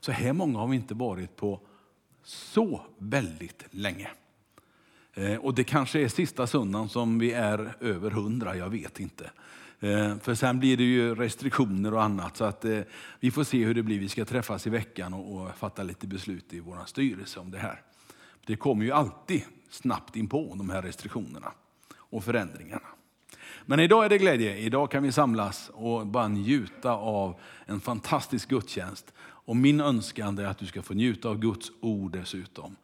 Så här många har vi inte varit på så väldigt länge. Eh, och det kanske är sista söndagen som vi är över hundra, jag vet inte. Eh, för sen blir det ju restriktioner och annat. Så att eh, vi får se hur det blir. Vi ska träffas i veckan och fatta lite beslut i vår styrelse om det här. Det kommer ju alltid snabbt in på de här restriktionerna och förändringarna. Men idag är det glädje. Idag kan vi samlas och bara njuta av en fantastisk gudstjänst. Och min önskan är att du ska få njuta av Guds ord dessutom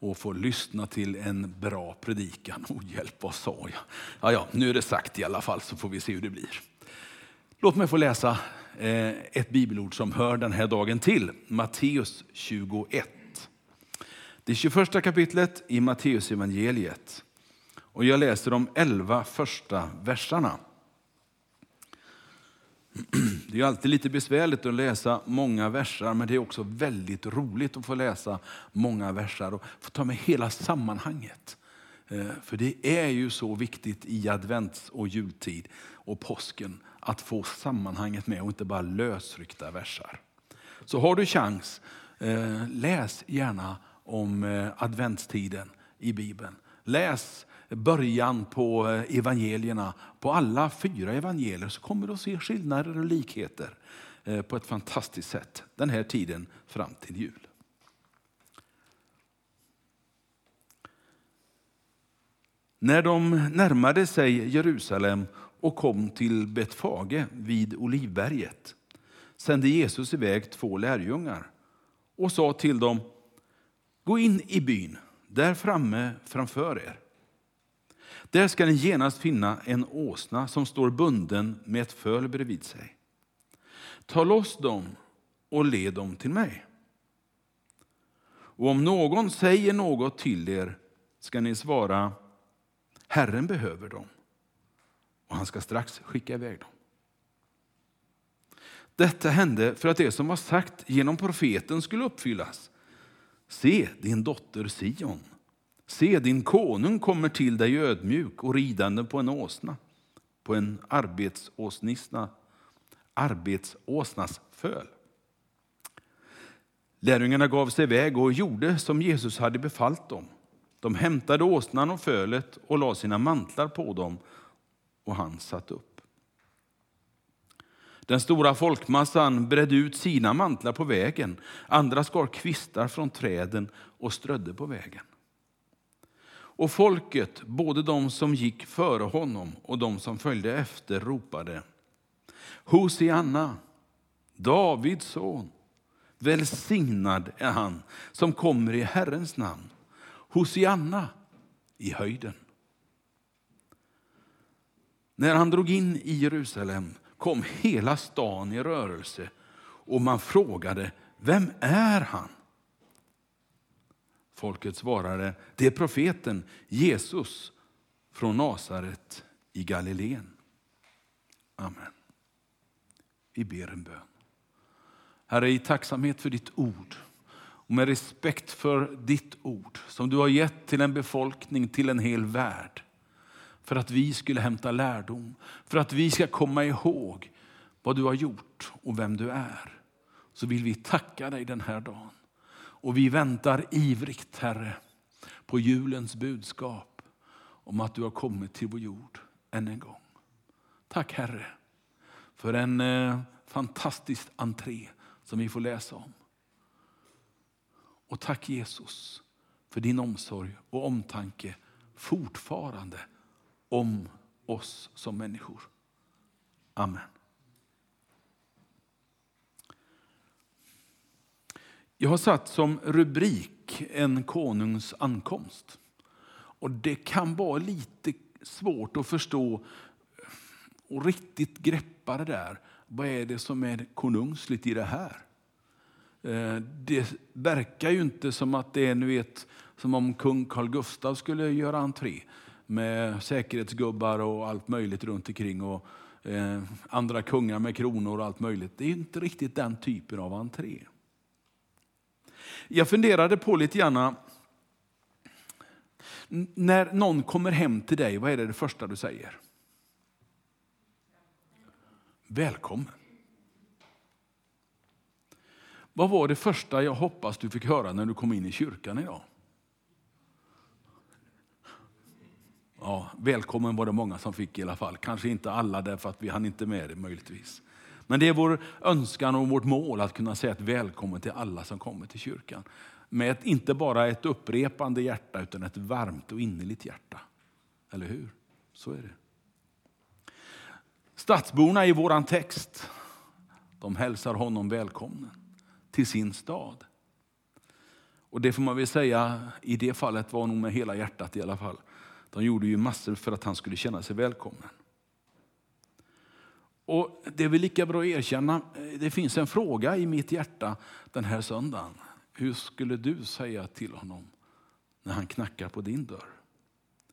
och få lyssna till en bra predikan. Oh, hjälp, vad sa jag? Ja, ja, nu är det sagt i alla fall så får vi se hur det blir. Låt mig få läsa eh, ett bibelord som hör den här dagen till. Matteus 21. Det 21 kapitlet i Matteus evangeliet. Och jag läser de elva första verserna. Det är alltid lite besvärligt att läsa många versar, men det är också väldigt roligt att få läsa många versar och få ta med hela sammanhanget. Eh, för det är ju så viktigt i advents och jultid och påsken att få sammanhanget med och inte bara lösryckta versar. Så har du chans, eh, läs gärna om eh, adventstiden i Bibeln. Läs början på eh, evangelierna, på alla fyra evangelier, så kommer du att se skillnader och likheter eh, på ett fantastiskt sätt den här tiden fram till jul. När de närmade sig Jerusalem och kom till Betfage vid Olivberget sände Jesus iväg två lärjungar och sa till dem, gå in i byn där framme framför er. Där ska ni genast finna en åsna som står bunden med ett föl bredvid sig. Ta loss dem och led dem till mig. Och om någon säger något till er ska ni svara Herren behöver dem och han ska strax skicka iväg dem. Detta hände för att det som var sagt genom profeten skulle uppfyllas. Se, din dotter Sion Se, din konung kommer till dig ödmjuk och ridande på en åsna, på en arbetsåsnisna, arbetsåsnas föl. Lärjungarna gav sig iväg och gjorde som Jesus hade befallt dem. De hämtade åsnan och fölet och lade sina mantlar på dem, och han satt upp. Den stora folkmassan bredde ut sina mantlar på vägen. Andra skar kvistar från träden och strödde på vägen. Och folket, både de som gick före honom och de som följde efter, ropade Hosianna, Davids son. Välsignad är han som kommer i Herrens namn. Hosianna i höjden. När han drog in i Jerusalem kom hela stan i rörelse och man frågade, vem är han? Folket svarade, det är profeten Jesus från Nasaret i Galileen. Amen. Vi ber en bön. Herre, i tacksamhet för ditt ord och med respekt för ditt ord som du har gett till en befolkning, till en hel värld. För att vi skulle hämta lärdom, för att vi ska komma ihåg vad du har gjort och vem du är. Så vill vi tacka dig den här dagen. Och vi väntar ivrigt, Herre, på julens budskap om att du har kommit till vår jord än en gång. Tack Herre för en eh, fantastisk entré som vi får läsa om. Och tack Jesus för din omsorg och omtanke fortfarande om oss som människor. Amen. Jag har satt som rubrik en konungs ankomst. Och Det kan vara lite svårt att förstå och riktigt greppa det där. Vad är det som är konungsligt i det här? Eh, det verkar ju inte som att det är nu vet, som om kung Carl Gustaf skulle göra entré med säkerhetsgubbar och allt möjligt runt omkring och eh, andra kungar med kronor och allt möjligt. Det är inte riktigt den typen av entré. Jag funderade på lite grann, eh, när någon kommer hem till dig, vad är det, det första du säger? Välkommen. Vad var det första jag hoppas du fick höra när du kom in i kyrkan idag? Ja, välkommen var det många som fick i alla fall. Kanske inte alla därför att vi hann inte med det möjligtvis. Men det är vår önskan och vårt mål att kunna säga ett välkommen till alla som kommer till kyrkan. Med ett, inte bara ett upprepande hjärta utan ett varmt och innerligt hjärta. Eller hur? Så är det. Stadsborna i våran text, de hälsar honom välkommen till sin stad. Och det får man väl säga, i det fallet var nog med hela hjärtat i alla fall. De gjorde ju massor för att han skulle känna sig välkommen. Och Det är väl lika bra att erkänna, eh, det finns en fråga i mitt hjärta den här söndagen. Hur skulle du säga till honom när han knackar på din dörr?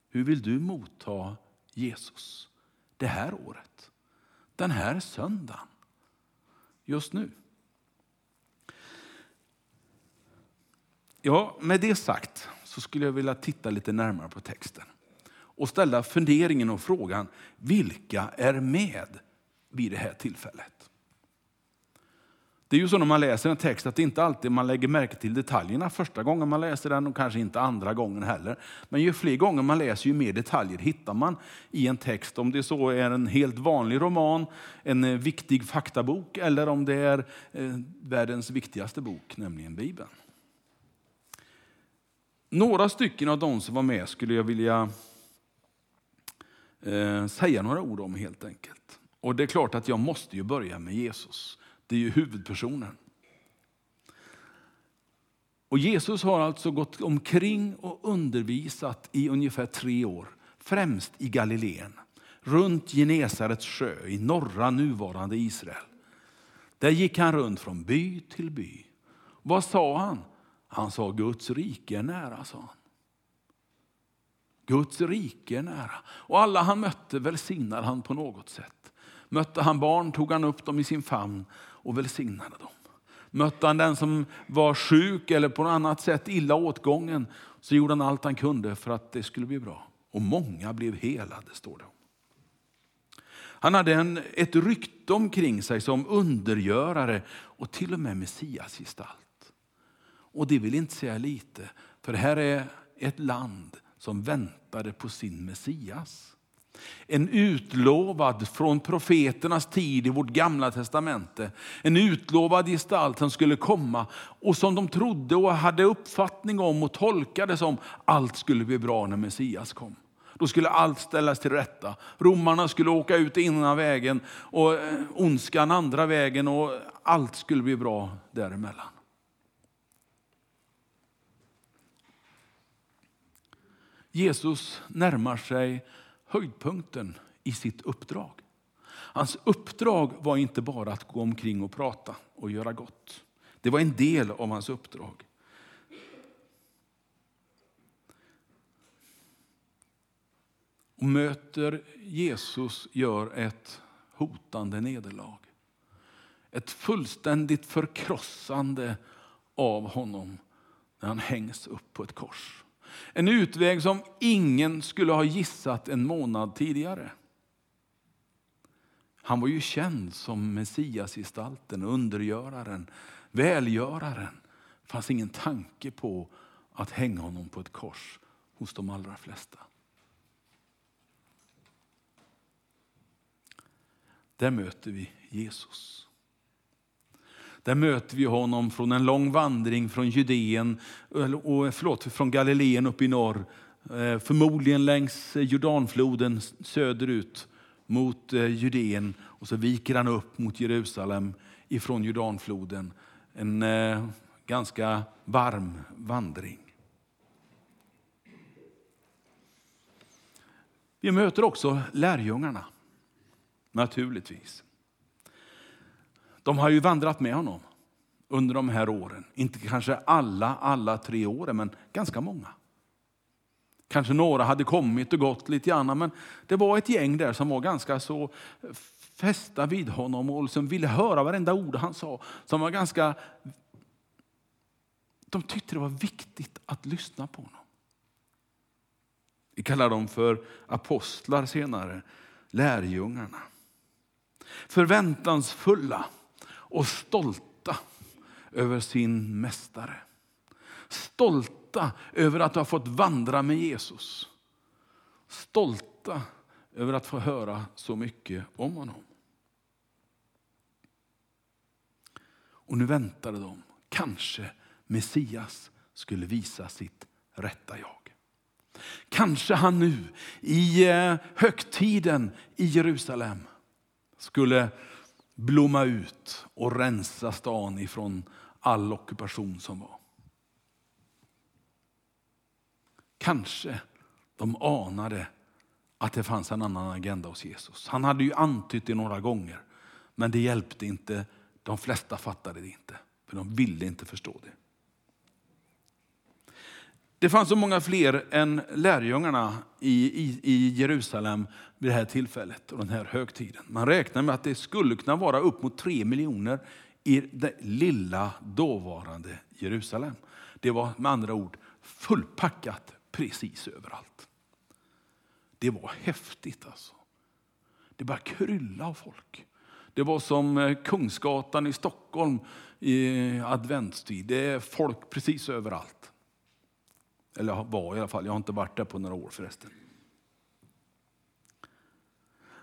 Hur vill du motta Jesus det här året? Den här söndagen? Just nu? Ja, med det sagt så skulle jag vilja titta lite närmare på texten och ställa funderingen och frågan, vilka är med vid det här tillfället? Det är ju så när man läser en text att det inte alltid man lägger märke till detaljerna första gången man läser den och kanske inte andra gången heller. Men ju fler gånger man läser ju mer detaljer hittar man i en text. Om det så är en helt vanlig roman, en eh, viktig faktabok eller om det är eh, världens viktigaste bok, nämligen Bibeln. Några stycken av de som var med skulle jag vilja eh, säga några ord om helt enkelt. Och det är klart att jag måste ju börja med Jesus. Det är ju huvudpersonen. Och Jesus har alltså gått omkring och undervisat i ungefär tre år, främst i Galileen, runt Genesarets sjö i norra nuvarande Israel. Där gick han runt från by till by. Vad sa han? Han sa Guds rike är nära, sa han. Guds rike är nära. Och alla han mötte välsignade han på något sätt. Mötte han barn tog han upp dem i sin famn och välsignade dem. Mötte han den som var sjuk eller på något annat sätt illa åtgången så gjorde han allt han kunde för att det skulle bli bra. Och många blev helade, står det. Han hade en, ett rykte omkring sig som undergörare och till och med Messias gestalt. Och det vill inte säga lite, för det här är ett land som väntade på sin Messias. En utlovad från profeternas tid i vårt gamla testamente. En utlovad gestalt som skulle komma och som de trodde och hade uppfattning om och tolkade som allt skulle bli bra när Messias kom. Då skulle allt ställas till rätta. Romarna skulle åka ut ena vägen och eh, ondskan andra vägen och allt skulle bli bra däremellan. Jesus närmar sig höjdpunkten i sitt uppdrag. Hans uppdrag var inte bara att gå omkring och prata och göra gott. Det var en del av hans uppdrag. Och möter Jesus gör ett hotande nederlag. Ett fullständigt förkrossande av honom när han hängs upp på ett kors. En utväg som ingen skulle ha gissat en månad tidigare. Han var ju känd som Messiasgestalten, undergöraren, välgöraren. Det fanns ingen tanke på att hänga honom på ett kors hos de allra flesta. Där möter vi Jesus. Där möter vi honom från en lång vandring från Judeen, och, förlåt, från Galileen upp i norr. Eh, förmodligen längs eh, Jordanfloden söderut mot eh, Judeen och så viker han upp mot Jerusalem ifrån Jordanfloden. En eh, ganska varm vandring. Vi möter också lärjungarna, naturligtvis. De har ju vandrat med honom under de här åren. Inte kanske alla, alla tre åren, men ganska många. Kanske några hade kommit och gått lite grann, men det var ett gäng där som var ganska så fästa vid honom och som ville höra varenda ord han sa. Som var ganska... De tyckte det var viktigt att lyssna på honom. Vi kallar dem för apostlar senare, lärjungarna. Förväntansfulla och stolta över sin mästare. Stolta över att ha fått vandra med Jesus. Stolta över att få höra så mycket om honom. Och nu väntade de, kanske Messias skulle visa sitt rätta jag. Kanske han nu i eh, högtiden i Jerusalem skulle blomma ut och rensa stan ifrån all ockupation som var. Kanske de anade att det fanns en annan agenda hos Jesus. Han hade ju antytt det några gånger, men det hjälpte inte. De flesta fattade det inte, för de ville inte förstå det. Det fanns så många fler än lärjungarna i, i, i Jerusalem vid det här tillfället och den här högtiden. Man räknar med att det skulle kunna vara upp mot tre miljoner i det lilla dåvarande Jerusalem. Det var med andra ord fullpackat precis överallt. Det var häftigt alltså. Det bara krylla av folk. Det var som eh, Kungsgatan i Stockholm i adventstid. Det är folk precis överallt. Eller var i alla fall, jag har inte varit där på några år förresten.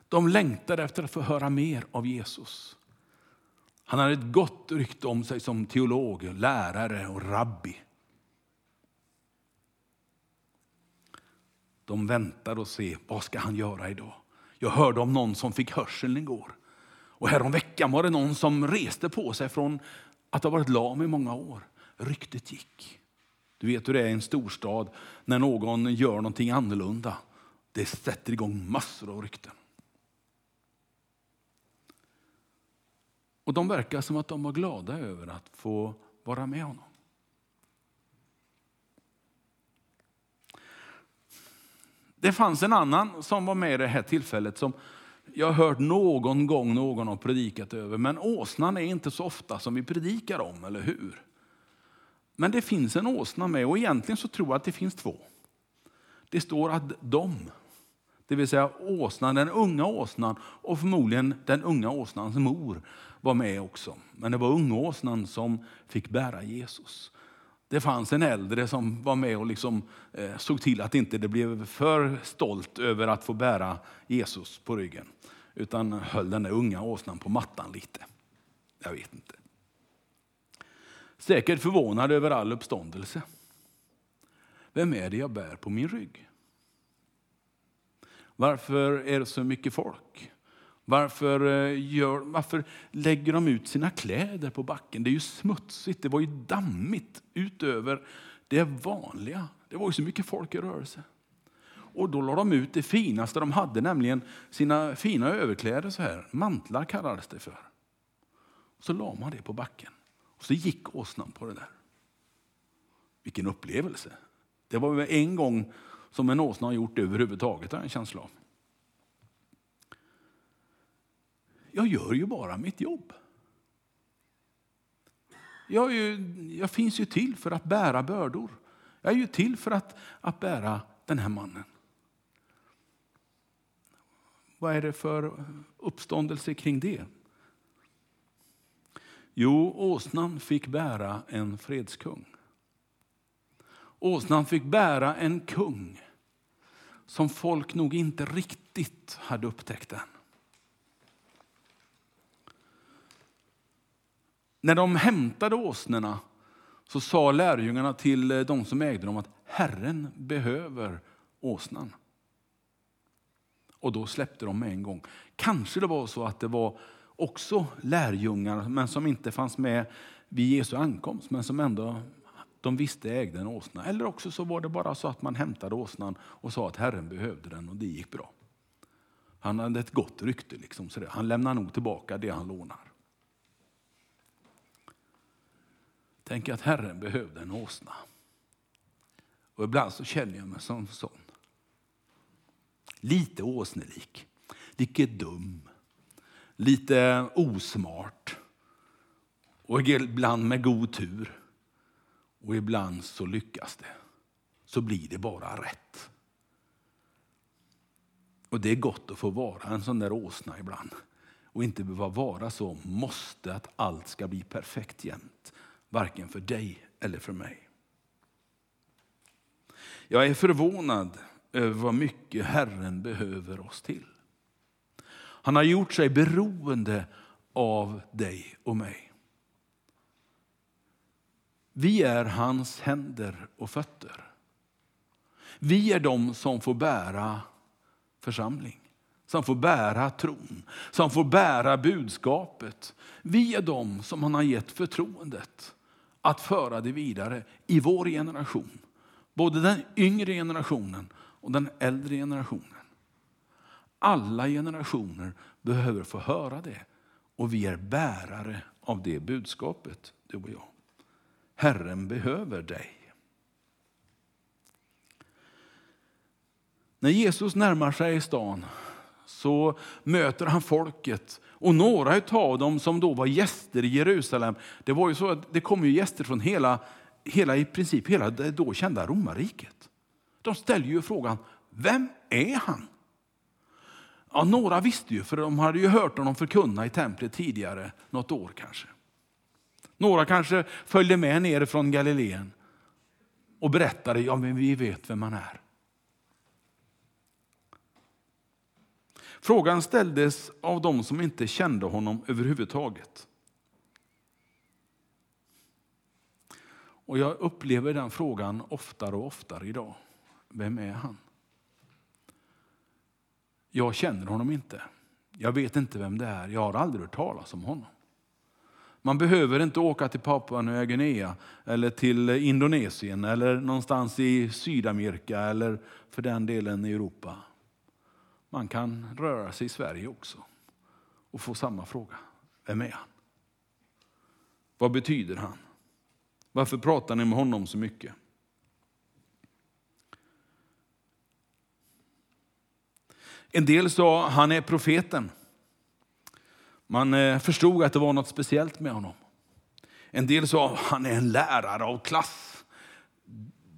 De längtade efter att få höra mer av Jesus. Han hade ett gott rykte om sig som teolog, lärare och rabbi. De väntade och ser, vad ska han göra idag. Jag hörde om någon som fick hörseln igår. Och häromveckan var det någon som reste på sig från att ha varit lam i många år. Ryktet gick. Du vet hur det är i en storstad när någon gör någonting annorlunda. Det sätter igång massor av rykten. Och de verkar som att de var glada över att få vara med honom. Det fanns en annan som var med i det här tillfället som jag har hört någon gång någon har predikat över. Men åsnan är inte så ofta som vi predikar om, eller hur? Men det finns en åsna med och egentligen så tror jag att det finns två. Det står att de, det vill säga åsnan, den unga åsnan och förmodligen den unga åsnans mor var med också. Men det var unga åsnan som fick bära Jesus. Det fanns en äldre som var med och liksom, eh, såg till att inte det blev för stolt över att få bära Jesus på ryggen. Utan höll den där unga åsnan på mattan lite. Jag vet inte. Säkert förvånad över all uppståndelse. Vem är det jag bär på min rygg? Varför är det så mycket folk? Varför, eh, gör, varför lägger de ut sina kläder på backen? Det är ju smutsigt, det var ju dammigt utöver det vanliga. Det var ju så mycket folk i rörelse. Och då la de ut det finaste de hade, nämligen sina fina överkläder. så här. Mantlar kallades det för. Så la man det på backen. Så gick åsnan på det där. Vilken upplevelse. Det var väl en gång som en åsna har gjort det överhuvudtaget, har jag en känsla av. Jag gör ju bara mitt jobb. Jag, ju, jag, finns ju till för att bära bördor. Jag är ju till för att, att bära den här mannen. Vad är det för uppståndelse kring det? Jo, åsnan fick bära en fredskung. Åsnan fick bära en kung som folk nog inte riktigt hade upptäckt än. När de hämtade åsnorna så sa lärjungarna till de som ägde dem att Herren behöver åsnan. Och då släppte de med en gång. Kanske det var så att det var också lärjungar, men som inte fanns med vid Jesu ankomst, men som ändå de visste ägde en åsna. Eller också så var det bara så att man hämtade åsnan och sa att Herren behövde den och det gick bra. Han hade ett gott rykte. Liksom, så. Han lämnar nog tillbaka det han lånar. Tänk att Herren behövde en åsna. Och ibland så känner jag mig som sån. Lite åsnelik, Vilket dum, lite osmart och ibland med god tur. Och ibland så lyckas det. Så blir det bara rätt. Och det är gott att få vara en sån där åsna ibland. Och inte behöva vara så måste att allt ska bli perfekt jämt varken för dig eller för mig. Jag är förvånad över vad mycket Herren behöver oss till. Han har gjort sig beroende av dig och mig. Vi är hans händer och fötter. Vi är de som får bära församling, som får bära tron, som får bära budskapet. Vi är de som han har gett förtroendet att föra det vidare i vår generation. Både den yngre generationen och den äldre generationen. Alla generationer behöver få höra det och vi är bärare av det budskapet, du och jag. Herren behöver dig. När Jesus närmar sig stan så möter han folket. Och några av dem som då var gäster i Jerusalem, det var ju så att det kom ju gäster från hela, hela i princip hela det då kända romarriket. De ställer ju frågan, vem är han? Ja, några visste ju, för de hade ju hört honom förkunna i templet tidigare, något år kanske. Några kanske följde med ner från Galileen och berättade, ja men vi vet vem han är. Frågan ställdes av dem som inte kände honom överhuvudtaget. Och jag upplever den frågan oftare och oftare idag. Vem är han? Jag känner honom inte. Jag vet inte vem det är. Jag har aldrig hört talas om honom. Man behöver inte åka till Papua Nya Guinea eller till Indonesien eller någonstans i Sydamerika eller för den delen i Europa. Man kan röra sig i Sverige också och få samma fråga. Vem är han? Vad betyder han? Varför pratar ni med honom så mycket? En del sa han är profeten. Man eh, förstod att det var något speciellt med honom. En del sa han är en lärare av klass.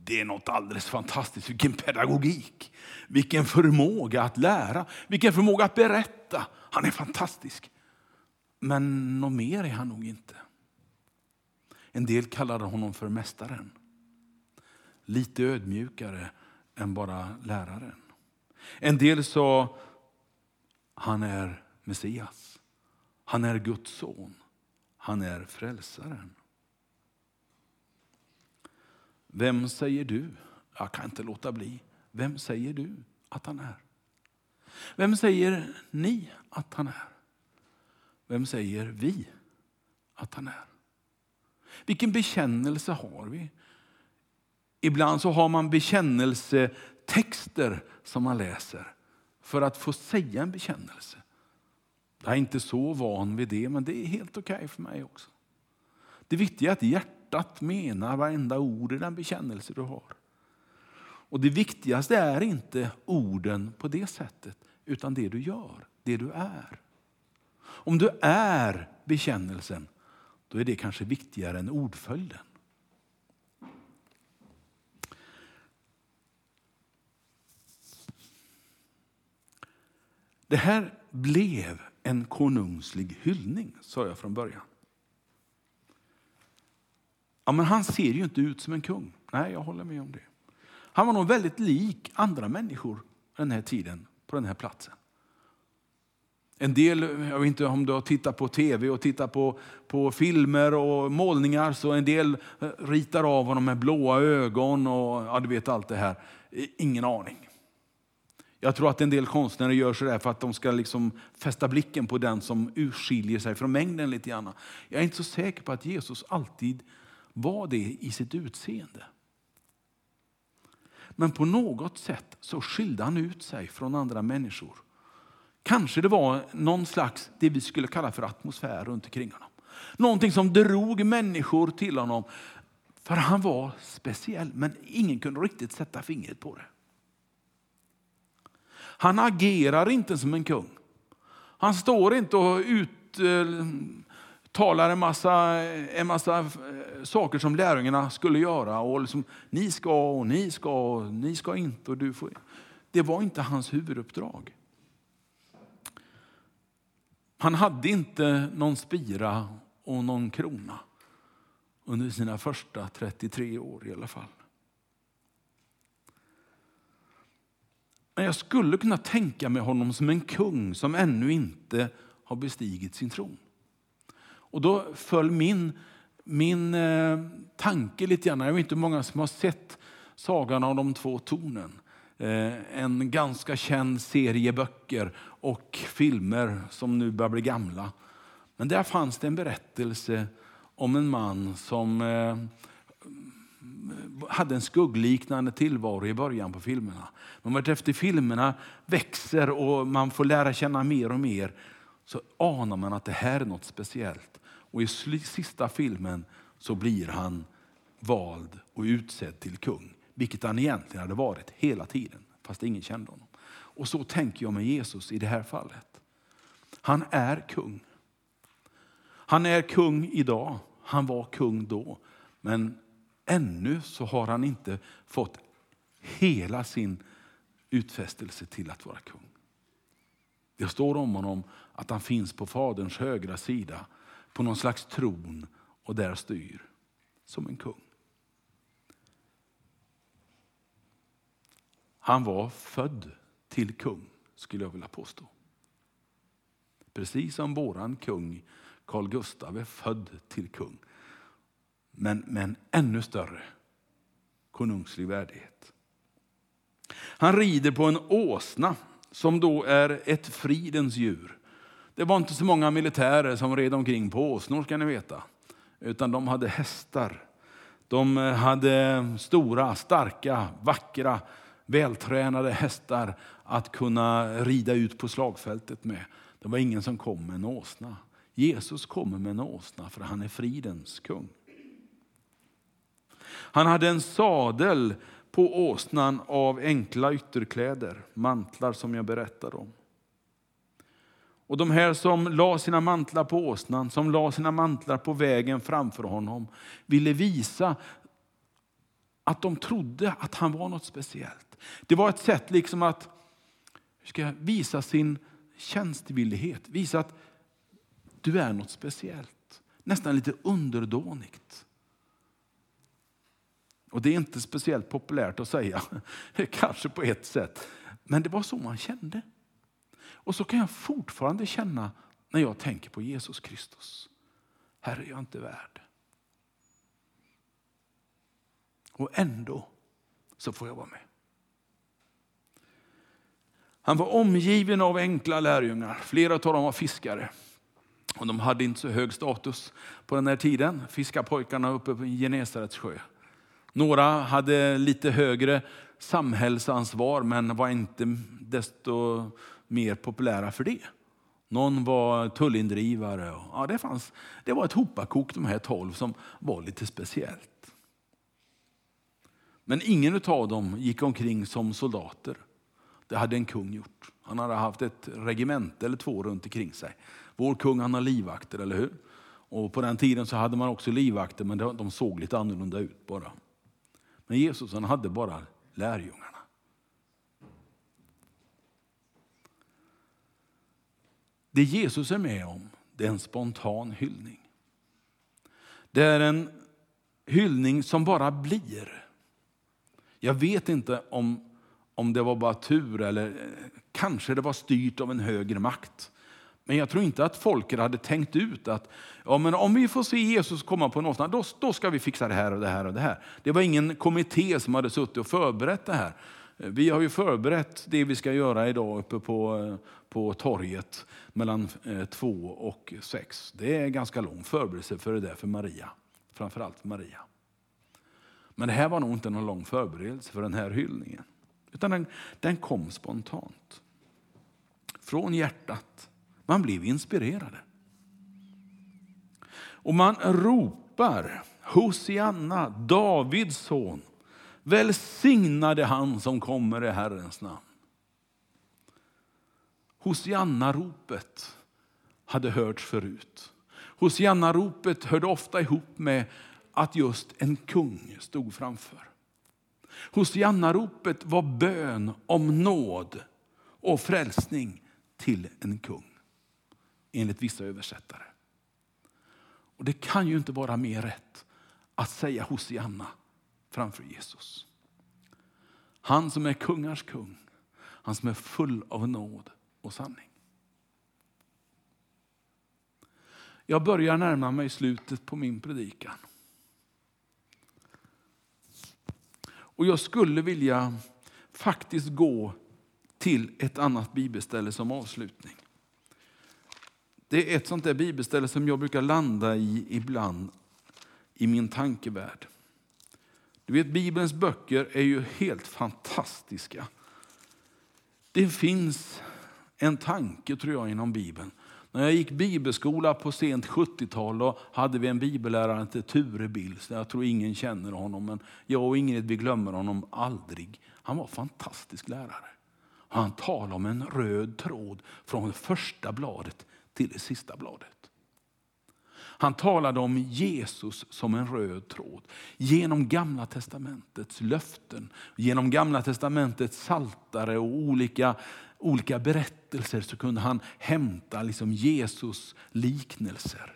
Det är något alldeles fantastiskt. Vilken pedagogik, vilken förmåga att lära, vilken förmåga att berätta. Han är fantastisk. Men något mer är han nog inte. En del kallade honom för mästaren. Lite ödmjukare än bara läraren. En del sa han är Messias. Han är Guds son. Han är frälsaren. Vem säger du? Jag kan inte låta bli. Vem säger du att han är? Vem säger ni att han är? Vem säger vi att han är? Vilken bekännelse har vi? Ibland så har man bekännelse Texter som man läser för att få säga en bekännelse. Jag är inte så van vid det, men det är helt okej okay för mig också. Det viktiga är att hjärtat menar varenda ord i den bekännelse du har. Och Det viktigaste är inte orden på det sättet, utan det du gör, det du är. Om du är bekännelsen, då är det kanske viktigare än ordföljden. Det här blev en konungslig hyllning, sa jag från början. Ja, men han ser ju inte ut som en kung. Nej, jag håller med om det. Han var nog väldigt lik andra människor den här tiden, på den här platsen. En del, jag vet inte om du har tittat på tv och tittat på, på filmer och målningar, så en del eh, ritar av honom med blåa ögon och ja, du vet allt det här. Ingen aning. Jag tror att en del konstnärer gör sådär för att de ska liksom fästa blicken på den som urskiljer sig från mängden lite grann. Jag är inte så säker på att Jesus alltid var det i sitt utseende. Men på något sätt så skilde han ut sig från andra människor. Kanske det var någon slags, det vi skulle kalla för atmosfär runt omkring honom. Någonting som drog människor till honom. För han var speciell, men ingen kunde riktigt sätta fingret på det. Han agerar inte som en kung. Han står inte och uttalar eh, en massa, en massa eh, saker som lärjungarna skulle göra. Och liksom, ni ska och ni ska och ni ska inte. Och du får. Det var inte hans huvuduppdrag. Han hade inte någon spira och någon krona. under sina första 33 år i alla fall. Men jag skulle kunna tänka mig honom som en kung som ännu inte har bestigit sin tron. Och då föll min, min eh, tanke lite grann, jag vet inte hur många som har sett Sagan om de två tornen. Eh, en ganska känd serie böcker och filmer som nu börjar bli gamla. Men där fanns det en berättelse om en man som eh, hade en skuggliknande tillvaro i början på filmerna. Men efter filmerna växer och man får lära känna mer och mer så anar man att det här är något speciellt. Och i sista filmen så blir han vald och utsedd till kung. Vilket han egentligen hade varit hela tiden, fast ingen kände honom. Och så tänker jag med Jesus i det här fallet. Han är kung. Han är kung idag, han var kung då. Men ännu så har han inte fått hela sin utfästelse till att vara kung. Det står om honom att han finns på Faderns högra sida på någon slags tron och där styr som en kung. Han var född till kung, skulle jag vilja påstå. Precis som våran kung Carl Gustav är född till kung. Men med en ännu större konungslig värdighet. Han rider på en åsna som då är ett fridens djur. Det var inte så många militärer som red omkring på åsnor ska ni veta. Utan de hade hästar. De eh, hade stora, starka, vackra, vältränade hästar att kunna rida ut på slagfältet med. Det var ingen som kom med en åsna. Jesus kommer med en åsna för han är fridens kung. Han hade en sadel på åsnan av enkla ytterkläder, mantlar som jag berättade om. Och de här som la sina mantlar på åsnan, som la sina mantlar på vägen framför honom, ville visa att de trodde att han var något speciellt. Det var ett sätt liksom att ska visa sin tjänstvillighet, visa att du är något speciellt. Nästan lite underdånigt. Och det är inte speciellt populärt att säga, kanske på ett sätt. Men det var så man kände. Och så kan jag fortfarande känna när jag tänker på Jesus Kristus. Här är jag inte värd. Och ändå så får jag vara med. Han var omgiven av enkla lärjungar. Flera av dem var fiskare. Och de hade inte så hög status på den här tiden, fiskarpojkarna uppe på Genesarets sjö. Några hade lite högre samhällsansvar men var inte desto mer populära för det. Någon var tullindrivare. Ja, det, fanns, det var ett hopakok de här tolv som var lite speciellt. Men ingen av dem gick omkring som soldater. Det hade en kung gjort. Han hade haft ett regemente eller två runt omkring sig. Vår kung han har livvakter, eller hur? Och på den tiden så hade man också livvakter, men de såg lite annorlunda ut bara. Men Jesus han hade bara lärjungarna. Det Jesus är med om, det är en spontan hyllning. Det är en hyllning som bara blir. Jag vet inte om, om det var bara tur eller eh, kanske det var styrt av en högre makt. Men jag tror inte att folket hade tänkt ut att ja, men om vi får se Jesus komma på någonstans, då, då ska vi fixa det här och det här och det här. Det var ingen kommitté som hade suttit och förberett det här. Vi har ju förberett det vi ska göra idag uppe på, på torget mellan eh, två och sex. Det är ganska lång förberedelse för det där för Maria. Framförallt för Maria. Men det här var nog inte någon lång förberedelse för den här hyllningen. Utan den, den kom spontant. Från hjärtat. Man blev inspirerade. Och man ropar Hosianna, Davids son. Välsignade han som kommer i Herrens namn. Hosianna-ropet hade hörts förut. Hosianna-ropet hörde ofta ihop med att just en kung stod framför. Hosianna-ropet var bön om nåd och frälsning till en kung enligt vissa översättare. Och Det kan ju inte vara mer rätt att säga Hosianna framför Jesus. Han som är kungars kung, han som är full av nåd och sanning. Jag börjar närma mig slutet på min predikan. Och jag skulle vilja faktiskt gå till ett annat bibelställe som avslutning. Det är ett sånt där bibelställe som jag brukar landa i ibland i min tankevärld. Du vet, Bibelns böcker är ju helt fantastiska. Det finns en tanke tror jag inom Bibeln. När jag gick bibelskola på sent 70-tal hade vi en bibellärare till Ture Bills. Jag tror ingen känner honom, men jag och Ingrid vi glömmer honom aldrig. Han var en fantastisk lärare. Han talade om en röd tråd från första bladet till det sista bladet. Han talade om Jesus som en röd tråd. Genom gamla testamentets löften, genom gamla testamentets saltare och olika, olika berättelser så kunde han hämta liksom Jesus liknelser.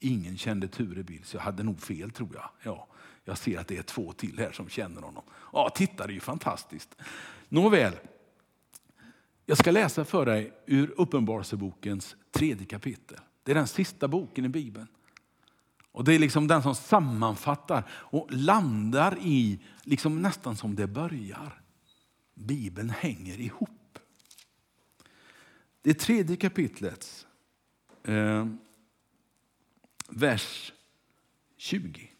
Ingen kände Turebil, så jag hade nog fel tror jag. Ja, jag ser att det är två till här som känner honom. Ja, titta det är ju fantastiskt. Nåväl, jag ska läsa för dig ur Uppenbarelsebokens tredje kapitel. Det är den sista boken i Bibeln. Och Det är liksom den som sammanfattar och landar i liksom nästan som det börjar. Bibeln hänger ihop. Det tredje kapitlets eh, vers 20.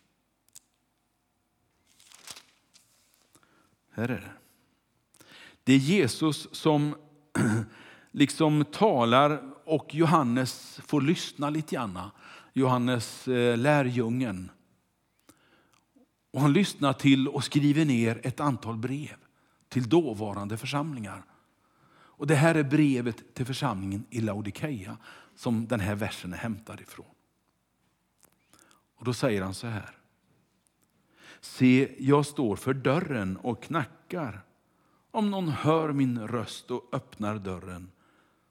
Här är det. Det är Jesus som liksom talar och Johannes får lyssna lite grann. Johannes eh, lärjungen. Och han lyssnar till och skriver ner ett antal brev till dåvarande församlingar. Och Det här är brevet till församlingen i Laodikeia som den här versen är hämtad ifrån. Och Då säger han så här. Se, jag står för dörren och knackar. Om någon hör min röst och öppnar dörren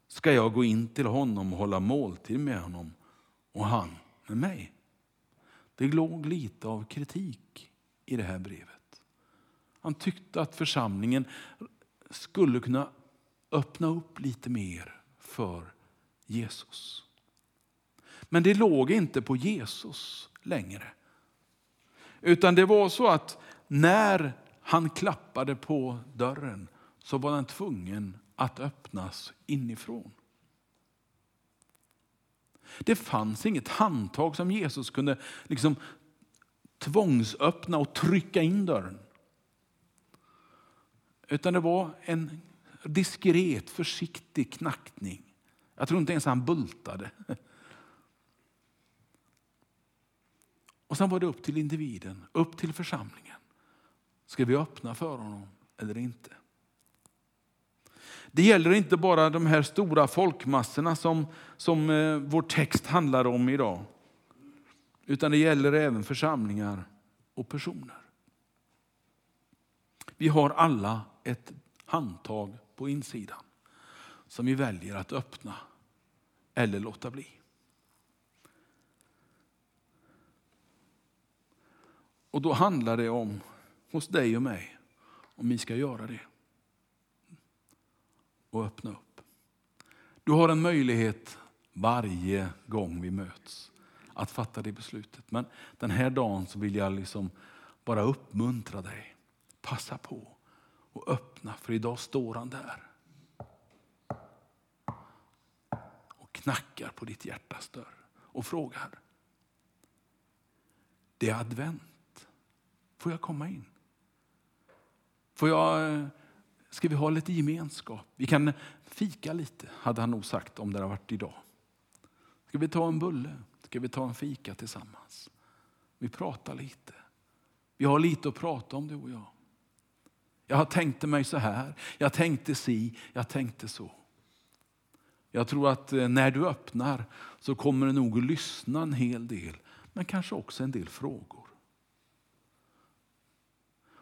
ska jag gå in till honom och hålla måltid med honom och han med mig. Det låg lite av kritik i det här brevet. Han tyckte att församlingen skulle kunna öppna upp lite mer för Jesus. Men det låg inte på Jesus längre. Utan det var så att när han klappade på dörren så var den tvungen att öppnas inifrån. Det fanns inget handtag som Jesus kunde liksom tvångsöppna och trycka in dörren. Utan det var en diskret, försiktig knackning. Jag tror inte ens han bultade. Och sen var det upp till individen, upp till församlingen. Ska vi öppna för honom eller inte? Det gäller inte bara de här stora folkmassorna som, som eh, vår text handlar om idag. Utan det gäller även församlingar och personer. Vi har alla ett handtag på insidan som vi väljer att öppna eller låta bli. Och då handlar det om, hos dig och mig, om vi ska göra det och öppna upp. Du har en möjlighet varje gång vi möts att fatta det beslutet. Men den här dagen så vill jag liksom bara uppmuntra dig. Passa på och öppna, för idag står han där. Och knackar på ditt hjärtas dörr och frågar. Det är advent. Får jag komma in? Får jag eh, Ska vi ha lite gemenskap? Vi kan fika lite, hade han nog sagt om det hade varit idag. Ska vi ta en bulle? Ska vi ta en fika tillsammans? Vi pratar lite. Vi har lite att prata om du och jag. Jag tänkte mig så här, jag tänkte si, jag tänkte så. Jag tror att eh, när du öppnar så kommer du nog att lyssna en hel del, men kanske också en del frågor.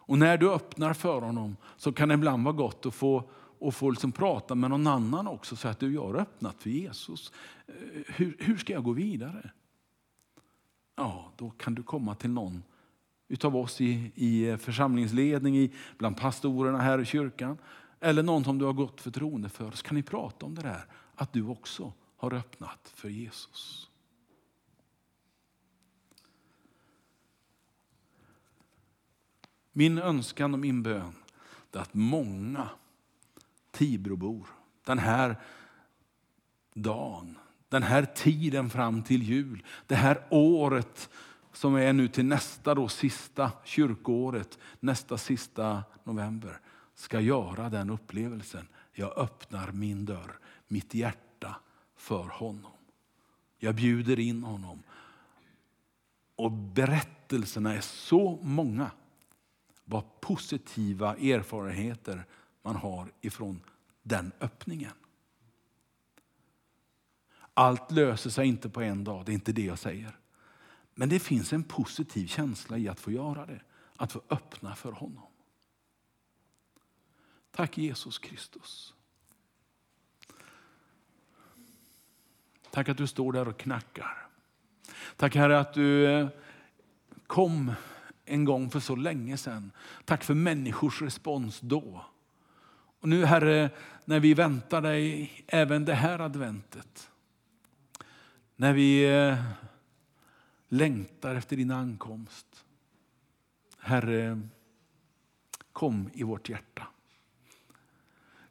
Och när du öppnar för honom så kan det ibland vara gott att få, att få liksom prata med någon annan också. Så att du, jag har öppnat för Jesus. Eh, hur, hur ska jag gå vidare? ja, då kan du komma till någon utav oss i, i eh, församlingsledning, i, bland pastorerna här i kyrkan. Eller någon som du har gått förtroende för. Så kan ni prata om det där, att du också har öppnat för Jesus. Min önskan och min bön är att många Tibrobor den här dagen, den här tiden fram till jul, det här året som är nu till nästa då, sista kyrkoåret, nästa sista november, ska göra den upplevelsen. Jag öppnar min dörr, mitt hjärta för honom. Jag bjuder in honom. Och berättelserna är så många vad positiva erfarenheter man har ifrån den öppningen. Allt löser sig inte på en dag, det är inte det jag säger. Men det finns en positiv känsla i att få göra det, att få öppna för honom. Tack Jesus Kristus. Tack att du står där och knackar. Tack Herre att du eh, kom en gång för så länge sedan. Tack för människors respons då. Och nu Herre, när vi väntar dig även det här adventet. När vi eh, längtar efter din ankomst. Herre, kom i vårt hjärta.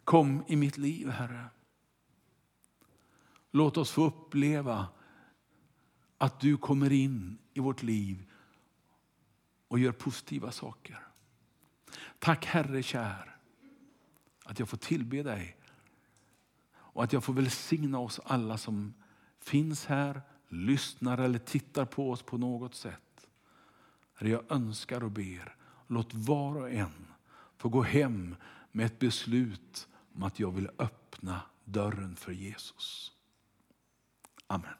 Kom i mitt liv, Herre. Låt oss få uppleva att du kommer in i vårt liv och gör positiva saker. Tack Herre kär att jag får tillbe dig och att jag får välsigna oss alla som finns här, lyssnar eller tittar på oss på något sätt. Herre, jag önskar och ber, låt var och en få gå hem med ett beslut om att jag vill öppna dörren för Jesus. Amen.